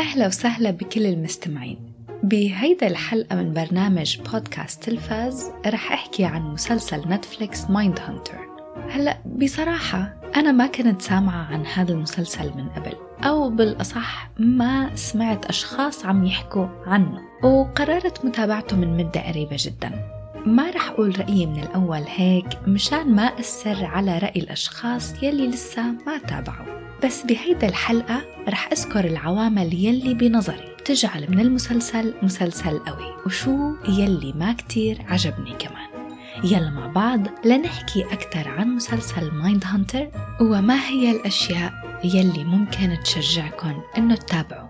أهلا وسهلا بكل المستمعين. بهيدا الحلقة من برنامج بودكاست تلفاز رح أحكي عن مسلسل Netflix Mindhunter. هلأ بصراحة أنا ما كنت سامعة عن هذا المسلسل من قبل أو بالأصح ما سمعت أشخاص عم يحكوا عنه وقررت متابعته من مدة قريبة جدا. ما رح أقول رأيي من الأول هيك مشان ما أثر على رأي الأشخاص يلي لسه ما تابعوا. بس بهيدا الحلقة رح أذكر العوامل يلي بنظري بتجعل من المسلسل مسلسل قوي وشو يلي ما كتير عجبني كمان يلا مع بعض لنحكي أكثر عن مسلسل Mindhunter وما هي الأشياء يلي ممكن تشجعكم إنه تتابعوا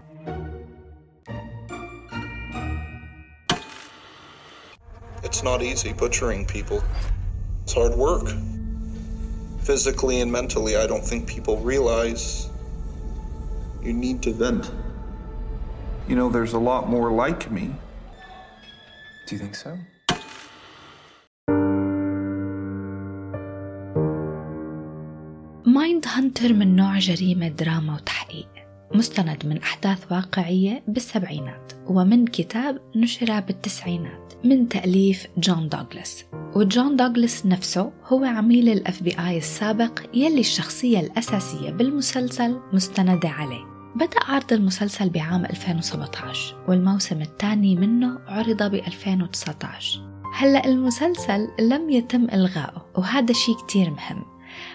It's not easy butchering people. It's hard work. Physically and mentally, I don't think people realize you need to vent. You know, there's a lot more like me. Do you think so? مايند هانتر من نوع جريمة دراما وتحقيق مستند من أحداث واقعية بالسبعينات ومن كتاب نشر بالتسعينات من تأليف جون دوغلاس. وجون دوغلاس نفسه هو عميل ال FBI السابق يلي الشخصية الأساسية بالمسلسل مستندة عليه. بدأ عرض المسلسل بعام 2017 والموسم الثاني منه عرض ب 2019 هلأ المسلسل لم يتم إلغائه وهذا شيء كتير مهم.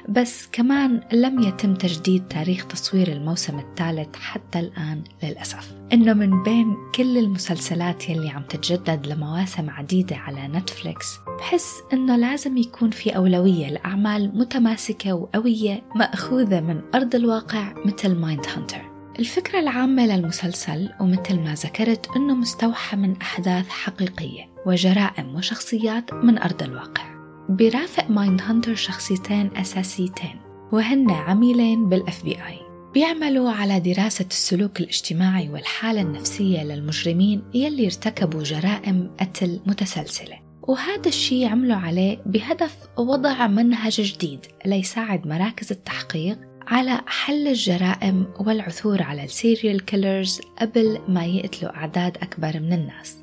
بس كمان لم يتم تجديد تاريخ تصوير الموسم الثالث حتى الآن للأسف. إنه من بين كل المسلسلات يلي عم تتجدد لمواسم عديدة على Netflix بحس إنه لازم يكون في أولوية لأعمال متماسكة وقوية مأخوذة من أرض الواقع مثل Mindhunter الفكرة العامة للمسلسل ومثل ما ذكرت أنه مستوحى من أحداث حقيقية وجرائم وشخصيات من أرض الواقع. بيرافق Mindhunter شخصيتين أساسيتين وهن عميلين بال FBI بيعملوا على دراسة السلوك الاجتماعي والحالة النفسية للمجرمين يلي ارتكبوا جرائم قتل متسلسلة. وهذا الشيء عملوا عليه بهدف وضع منهج جديد ليساعد مراكز التحقيق على حل الجرائم والعثور على ال serial killers قبل ما يقتلوا أعداد أكبر من الناس.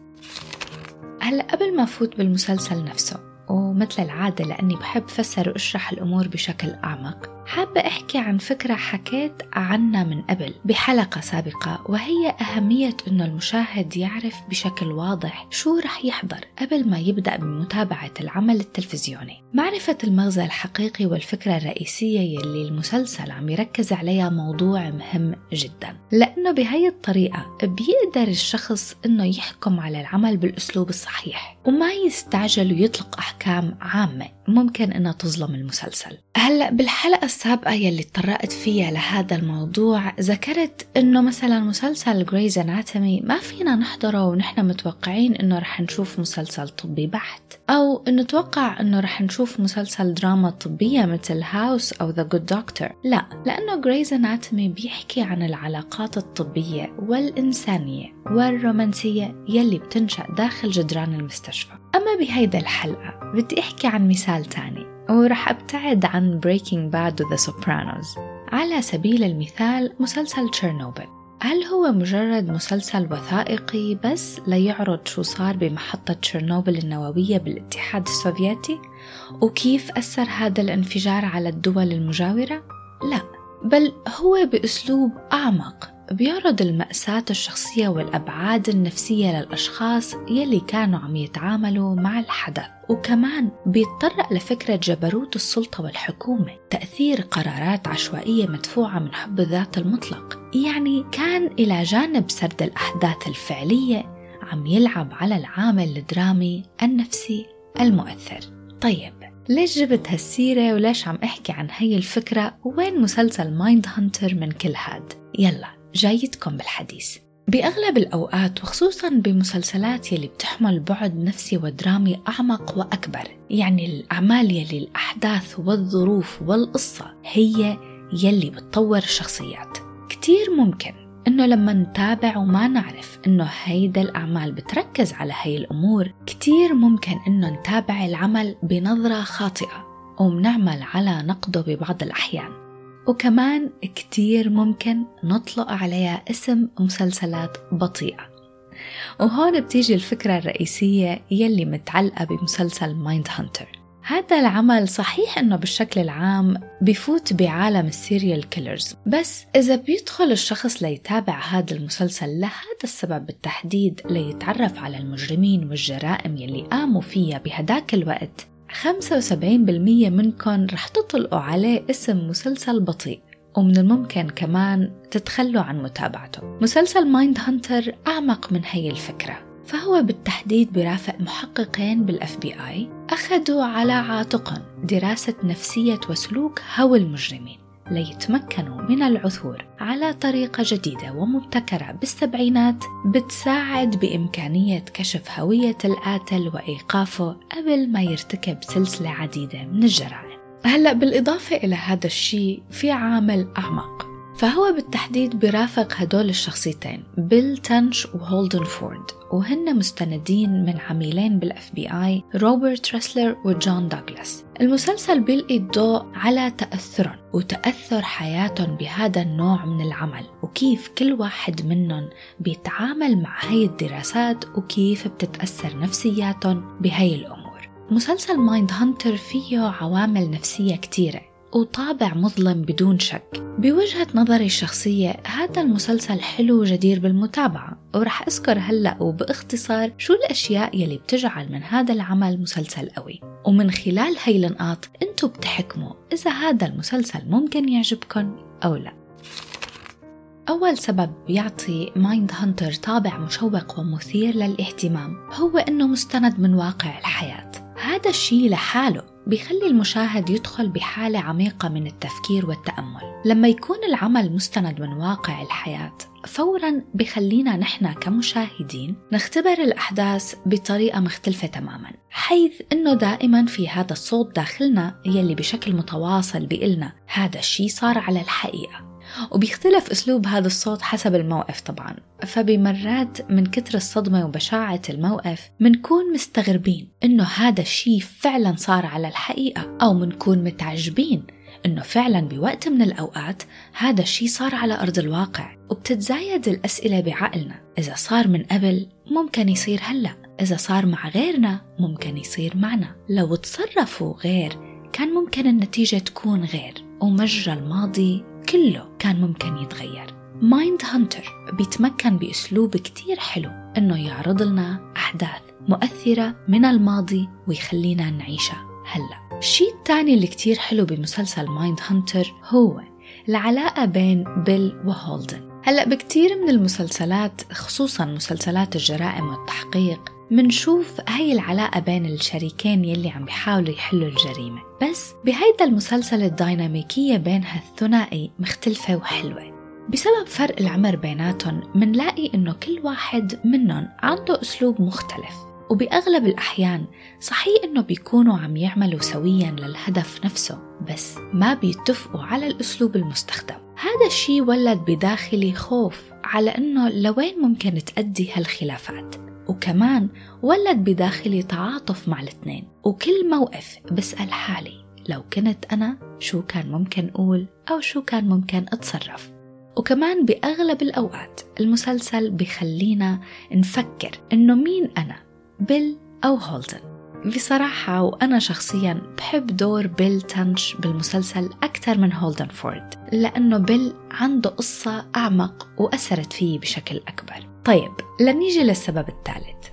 هلأ قبل ما فوت بالمسلسل نفسه ومثل العادة لأني بحب فسر وأشرح الأمور بشكل أعمق. حابة أحكي عن فكرة حكيت عنها من قبل بحلقة سابقة وهي أهمية أنه المشاهد يعرف بشكل واضح شو رح يحضر قبل ما يبدأ بمتابعة العمل التلفزيوني. معرفة المغزى الحقيقي والفكرة الرئيسية يلي المسلسل عم يركز عليها موضوع مهم جدا لأنه بهي الطريقة بيقدر الشخص أنه يحكم على العمل بالأسلوب الصحيح وما يستعجل ويطلق أحكام عامة ممكن أنها تظلم المسلسل. هلأ بالحلقة السابقة يلي اتطرقت فيها لهذا الموضوع ذكرت إنه مثلا مسلسل Grey's Anatomy ما فينا نحضره ونحن متوقعين إنه رح نشوف مسلسل طبي بحت أو نتوقع إنه رح نشوف مسلسل دراما طبية مثل House أو The Good Doctor لا لأنه Grey's Anatomy بيحكي عن العلاقات الطبية والإنسانية والرومانسية يلي بتنشأ داخل جدران المستشفى. أما بهيدا الحلقة بدي أحكي عن مثال تاني. ورح أبتعد عن Breaking Bad و The Sopranos. على سبيل المثال مسلسل تشيرنوبل. هل هو مجرد مسلسل وثائقي بس ليعرض شو صار بمحطة تشيرنوبل النووية بالاتحاد السوفيتي؟ وكيف أثر هذا الانفجار على الدول المجاورة؟ لا. بل هو بأسلوب أعمق. بيعرض المأساة الشخصية والأبعاد النفسية للأشخاص يلي كانوا عم يتعاملوا مع الحدث. وكمان بيتطرق لفكرة جبروت السلطة والحكومة تأثير قرارات عشوائية مدفوعة من حب الذات المطلق. يعني كان إلى جانب سرد الأحداث الفعلية عم يلعب على العامل الدرامي النفسي المؤثر. طيب ليش جبت هالسيرة وليش عم أحكي عن هي الفكرة؟ وين مسلسل Mindhunter من كل هاد؟ يلا جايتكم بالحديث. بأغلب الأوقات وخصوصا بمسلسلات يلي بتحمل بعد نفسي ودرامي أعمق وأكبر يعني الأعمال يلي الأحداث والظروف والقصة هي يلي بتطور الشخصيات. كتير ممكن إنه لما نتابع وما نعرف إنه هيدا الأعمال بتركز على هي الأمور كتير ممكن إنه نتابع العمل بنظرة خاطئة ومنعمل على نقده ببعض الأحيان. وكمان كتير ممكن نطلق عليها اسم مسلسلات بطيئة. وهون بتيجي الفكرة الرئيسية يلي متعلقة بمسلسل Mindhunter هذا العمل صحيح إنه بالشكل العام بفوت بعالم ال serial killers بس إذا بيدخل الشخص ليتابع هذا المسلسل لهذا السبب بالتحديد ليتعرف على المجرمين والجرائم يلي قاموا فيها بهداك الوقت 75% منكم رح تطلقوا عليه اسم مسلسل بطيء ومن الممكن كمان تتخلوا عن متابعته. مسلسل Mindhunter أعمق من هي الفكرة فهو بالتحديد برافق محققين بال FBI أخذوا على عاتقهم دراسة نفسية وسلوك هول المجرمين. ليتمكنوا من العثور على طريقة جديدة ومبتكرة بالسبعينات بتساعد بإمكانية كشف هوية القاتل وإيقافه قبل ما يرتكب سلسلة عديدة من الجرائم. هلأ بالإضافة إلى هذا الشيء في عامل أعمق فهو بالتحديد برافق هدول الشخصيتين بيل تنش وهولدن فورد وهن مستندين من عميلين بال FBI روبرت رسلر وجون دوغلاس المسلسل بيلقي الضوء على تأثرهم وتأثر حياتهم بهذا النوع من العمل وكيف كل واحد منهم بيتعامل مع هاي الدراسات وكيف بتتأثر نفسياتهم بهاي الأمور. مسلسل Mindhunter فيه عوامل نفسية كتيرة. وطابع مظلم بدون شك. بوجهة نظري الشخصية هذا المسلسل حلو وجدير بالمتابعة ورح أذكر هلأ وباختصار شو الأشياء يلي بتجعل من هذا العمل مسلسل قوي. ومن خلال هاي النقاط أنتو بتحكموا إذا هذا المسلسل ممكن يعجبكم أو لا. أول سبب يعطي Mindhunter طابع مشوق ومثير للاهتمام هو إنه مستند من واقع الحياة. هذا الشيء لحاله. بيخلي المشاهد يدخل بحالة عميقة من التفكير والتأمل. لما يكون العمل مستند من واقع الحياة فورا بخلينا نحن كمشاهدين نختبر الأحداث بطريقة مختلفة تماما حيث أنه دائما في هذا الصوت داخلنا يلي بشكل متواصل بيقلنا هذا الشيء صار على الحقيقة. وبيختلف أسلوب هذا الصوت حسب الموقف طبعا. فبمرات من كتر الصدمة وبشاعة الموقف منكون مستغربين إنه هذا الشيء فعلا صار على الحقيقة أو منكون متعجبين إنه فعلا بوقت من الأوقات هذا الشيء صار على أرض الواقع. وبتتزايد الأسئلة بعقلنا إذا صار من قبل ممكن يصير هلأ إذا صار مع غيرنا ممكن يصير معنا. لو تصرفوا غير كان ممكن النتيجة تكون غير ومجرى الماضي كله كان ممكن يتغير. Mindhunter بيتمكن بأسلوب كتير حلو إنه يعرض لنا أحداث مؤثرة من الماضي ويخلينا نعيشها هلأ. الشيء الثاني اللي كتير حلو بمسلسل Mindhunter هو العلاقة بين بيل وهولدن. هلأ بكتير من المسلسلات خصوصا مسلسلات الجرائم والتحقيق منشوف هاي العلاقة بين الشريكين يلي عم بيحاولوا يحلوا الجريمة. بس بهيدا المسلسل الديناميكية بين هالثنائي مختلفة وحلوة. بسبب فرق العمر بيناتهم منلاقي إنه كل واحد منهم عنده أسلوب مختلف. وبأغلب الأحيان صحيح إنه بيكونوا عم يعملوا سويا للهدف نفسه بس ما بيتفقوا على الأسلوب المستخدم. هذا الشيء ولد بداخلي خوف على إنه لوين ممكن تأدي هالخلافات. وكمان ولد بداخلي تعاطف مع الاثنين. وكل موقف بسأل حالي لو كنت أنا شو كان ممكن أقول أو شو كان ممكن أتصرف. وكمان بأغلب الأوقات المسلسل بخلينا نفكر إنه مين أنا بيل أو هولدن. بصراحة وأنا شخصيا بحب دور بيل تنش بالمسلسل أكثر من هولدن فورد لأنه بيل عنده قصة أعمق وأثرت فيه بشكل أكبر. طيب لنيجي للسبب الثالث.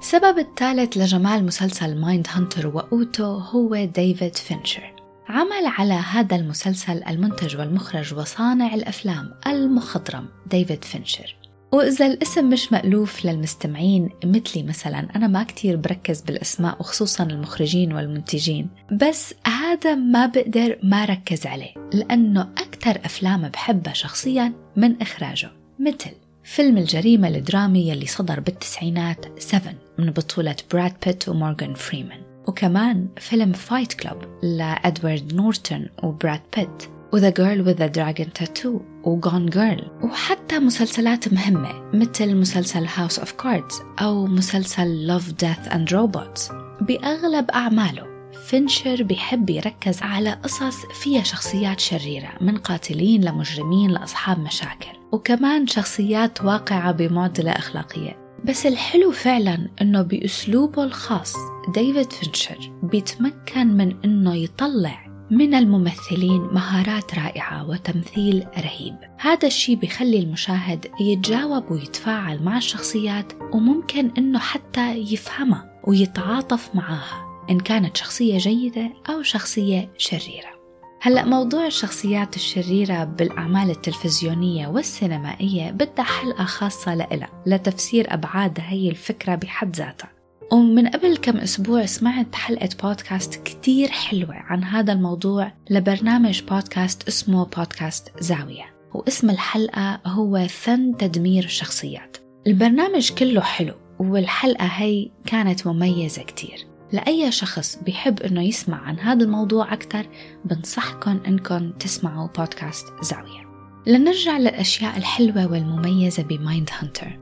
السبب الثالث لجمال مسلسل Mindhunter وقوته هو ديفيد فينشر. عمل على هذا المسلسل المنتج والمخرج وصانع الأفلام المخضرم ديفيد فينشر. وإذا الاسم مش مألوف للمستمعين مثلي مثلا أنا ما كتير بركز بالأسماء وخصوصا المخرجين والمنتجين. بس هذا ما بقدر ما ركز عليه لأنه أكثر أفلام بحبها شخصيا من إخراجه مثل فيلم الجريمة الدرامي يلي صدر بالتسعينات 7 من بطولة براد بيت ومورغان فريمان. وكمان فيلم Fight Club لأدوارد نورتون وبراد بيت و The Girl with the Dragon Tattoo و Gone Girl وحتى مسلسلات مهمة مثل مسلسل House of Cards أو مسلسل Love, Death and Robots بأغلب أعماله فينشر بيحب يركز على قصص فيها شخصيات شريرة من قاتلين لمجرمين لأصحاب مشاكل وكمان شخصيات واقعة بمعضلة أخلاقية. بس الحلو فعلا إنه بأسلوبه الخاص ديفيد فينشر بيتمكن من إنه يطلع من الممثلين مهارات رائعة وتمثيل رهيب. هذا الشيء بيخلي المشاهد يتجاوب ويتفاعل مع الشخصيات وممكن إنه حتى يفهمها ويتعاطف معاها. إن كانت شخصية جيدة أو شخصية شريرة. هلأ موضوع الشخصيات الشريرة بالأعمال التلفزيونية والسينمائية بدها حلقة خاصة لإلها لتفسير أبعاد هي الفكرة بحد ذاتها. ومن قبل كم أسبوع سمعت حلقة بودكاست كتير حلوة عن هذا الموضوع لبرنامج بودكاست اسمه بودكاست زاوية واسم الحلقة هو فن تدمير الشخصيات. البرنامج كله حلو والحلقة هي كانت مميزة كتير. لأي شخص بيحب إنه يسمع عن هذا الموضوع أكثر بنصحكم إنكم تسمعوا بودكاست زاوية. لنرجع للأشياء الحلوة والمميزة ب Mindhunter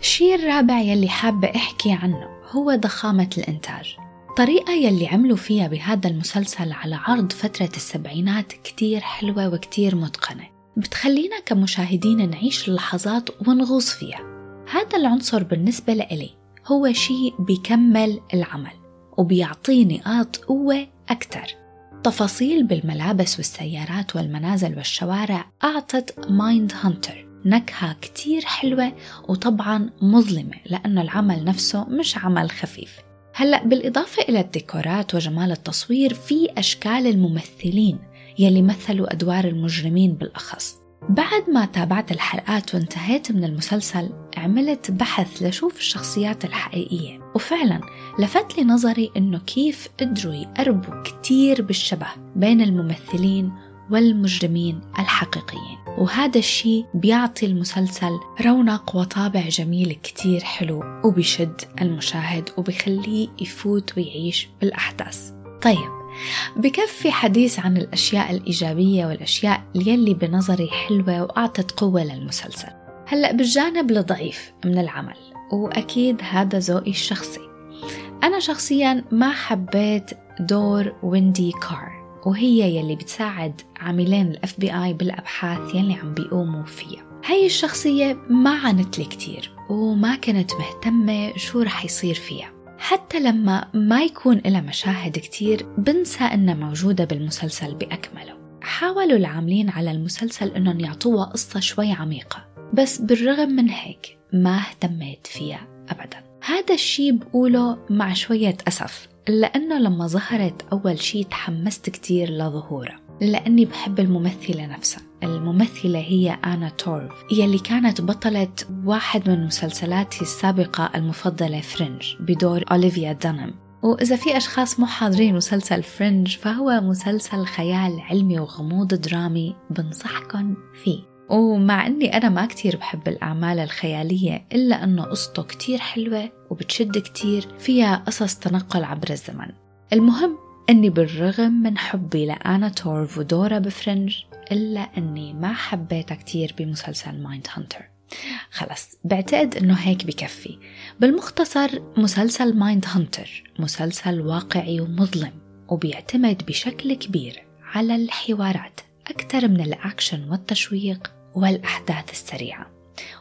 الشيء الرابع يلي حابة أحكي عنه هو ضخامة الإنتاج. الطريقة يلي عملوا فيها بهذا المسلسل على عرض فترة السبعينات كتير حلوة وكتير متقنة. بتخلينا كمشاهدين نعيش اللحظات ونغوص فيها. هذا العنصر بالنسبة لإلي. هو شيء بيكمل العمل وبيعطيه نقاط قوة أكثر تفاصيل بالملابس والسيارات والمنازل والشوارع أعطت Mindhunter نكهة كتير حلوة وطبعا مظلمة لأنه العمل نفسه مش عمل خفيف. هلأ بالإضافة إلى الديكورات وجمال التصوير في أشكال الممثلين يلي مثلوا أدوار المجرمين بالأخص. بعد ما تابعت الحلقات وانتهيت من المسلسل عملت بحث لشوف الشخصيات الحقيقية. وفعلا لفت لي نظري إنه كيف قدروا يقربوا كتير بالشبه بين الممثلين والمجرمين الحقيقيين. وهذا الشيء بيعطي المسلسل رونق وطابع جميل كتير حلو وبيشد المشاهد وبيخليه يفوت ويعيش بالأحداث. طيب بكفي حديث عن الأشياء الإيجابية والأشياء يلي بنظري حلوة وأعطت قوة للمسلسل. هلأ بالجانب الضعيف من العمل وأكيد هذا ذوقي الشخصي. أنا شخصيا ما حبيت دور ويندي كار وهي يلي بتساعد عميلين ال FBI بالأبحاث يلي عم بيقوموا فيها. هاي الشخصية ما عنت لي كتير وما كنت مهتمة شو رح يصير فيها. حتى لما ما يكون لها مشاهد كتير بنسى إنها موجودة بالمسلسل بأكمله. حاولوا العاملين على المسلسل إنهم يعطوها قصة شوي عميقة. بس بالرغم من هيك ما اهتميت فيها أبدا. هذا الشي بقوله مع شوية أسف لأنه لما ظهرت أول شي تحمست كتير لظهورها لأني بحب الممثلة نفسها. الممثلة هي آنا تورف. يلي كانت بطلة واحد من مسلسلاتي السابقة المفضلة Fringe بدور أوليفيا دانم. وإذا في أشخاص مو حاضرين مسلسل Fringe فهو مسلسل خيال علمي وغموض درامي بنصحكم فيه. ومع أني أنا ما كتير بحب الأعمال الخيالية إلا أنه قصته كتير حلوة وبتشد كتير فيها قصص تنقل عبر الزمن. المهم أني بالرغم من حبي لآنا تورف ودورها ب Fringe إلا أني ما حبيتها كتير بمسلسل مايند هانتر. خلص بعتقد أنه هيك بكفي. بالمختصر مسلسل مايند هانتر مسلسل واقعي ومظلم وبيعتمد بشكل كبير على الحوارات أكثر من الأكشن والتشويق والأحداث السريعة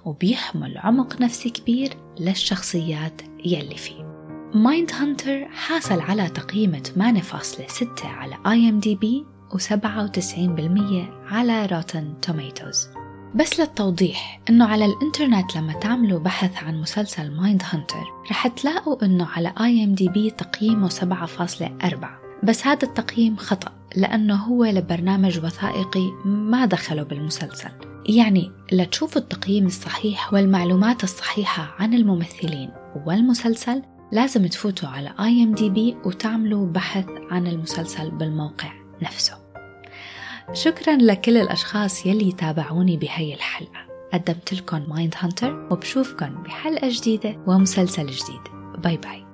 وبيحمل عمق نفسي كبير للشخصيات يلي فيه. مايند هانتر حاصل على تقييم 8.6 على IMDb و97% على روتن توميتوز بس للتوضيح إنه على الإنترنت لما تعملوا بحث عن مسلسل مايند هانتر رح تلاقوا إنه على IMDb تقييمه 7.4 بس هذا التقييم خطأ لأنه هو لبرنامج وثائقي ما دخله بالمسلسل. يعني لتشوفوا التقييم الصحيح والمعلومات الصحيحة عن الممثلين والمسلسل لازم تفوتوا على IMDb وتعملوا بحث عن المسلسل بالموقع نفسه. شكرا لكل الأشخاص يلي تابعوني بهي الحلقة. قدمت لكم مايند هانتر وبشوفكم بحلقة جديدة ومسلسل جديد. bye bye